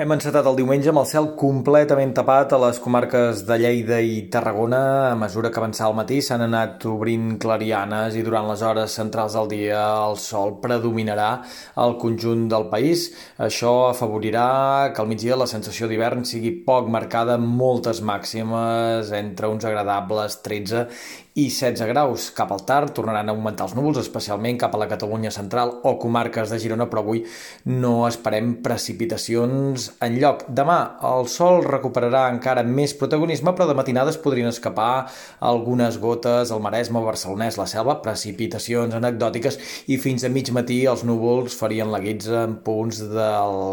Hem encetat el diumenge amb el cel completament tapat a les comarques de Lleida i Tarragona. A mesura que avançava el matí s'han anat obrint clarianes i durant les hores centrals del dia el sol predominarà al conjunt del país. Això afavorirà que al migdia la sensació d'hivern sigui poc marcada amb moltes màximes entre uns agradables 13 i 16 graus. Cap al tard tornaran a augmentar els núvols, especialment cap a la Catalunya central o comarques de Girona, però avui no esperem precipitacions en lloc. Demà el sol recuperarà encara més protagonisme, però de matinades podrien escapar algunes gotes al Maresme, Barcelonès, la Selva, precipitacions anecdòtiques i fins a mig matí els núvols farien la guitza en punts de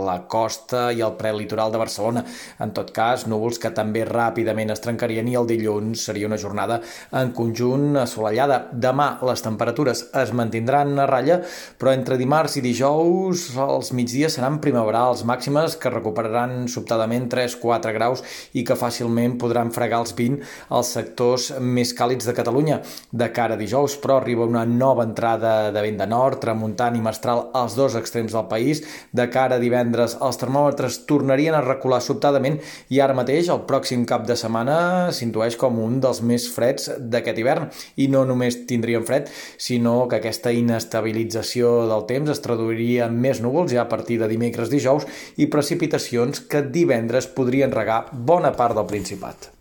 la costa i el prelitoral de Barcelona. En tot cas, núvols que també ràpidament es trencarien i el dilluns seria una jornada en conjunt assolellada. Demà les temperatures es mantindran a ratlla, però entre dimarts i dijous els migdies seran primaverals màximes que recuperaran sobtadament 3-4 graus i que fàcilment podran fregar els 20 als sectors més càlids de Catalunya. De cara a dijous, però, arriba una nova entrada de vent de nord, tramuntant i mestral als dos extrems del país. De cara a divendres, els termòmetres tornarien a recular sobtadament i ara mateix, el pròxim cap de setmana, s'intueix com un dels més freds d'aquest hivern. I no només tindríem fred, sinó que aquesta inestabilització del temps es traduiria en més núvols ja a partir de dimecres dijous i precipitacions que divendres podrien regar bona part del Principat.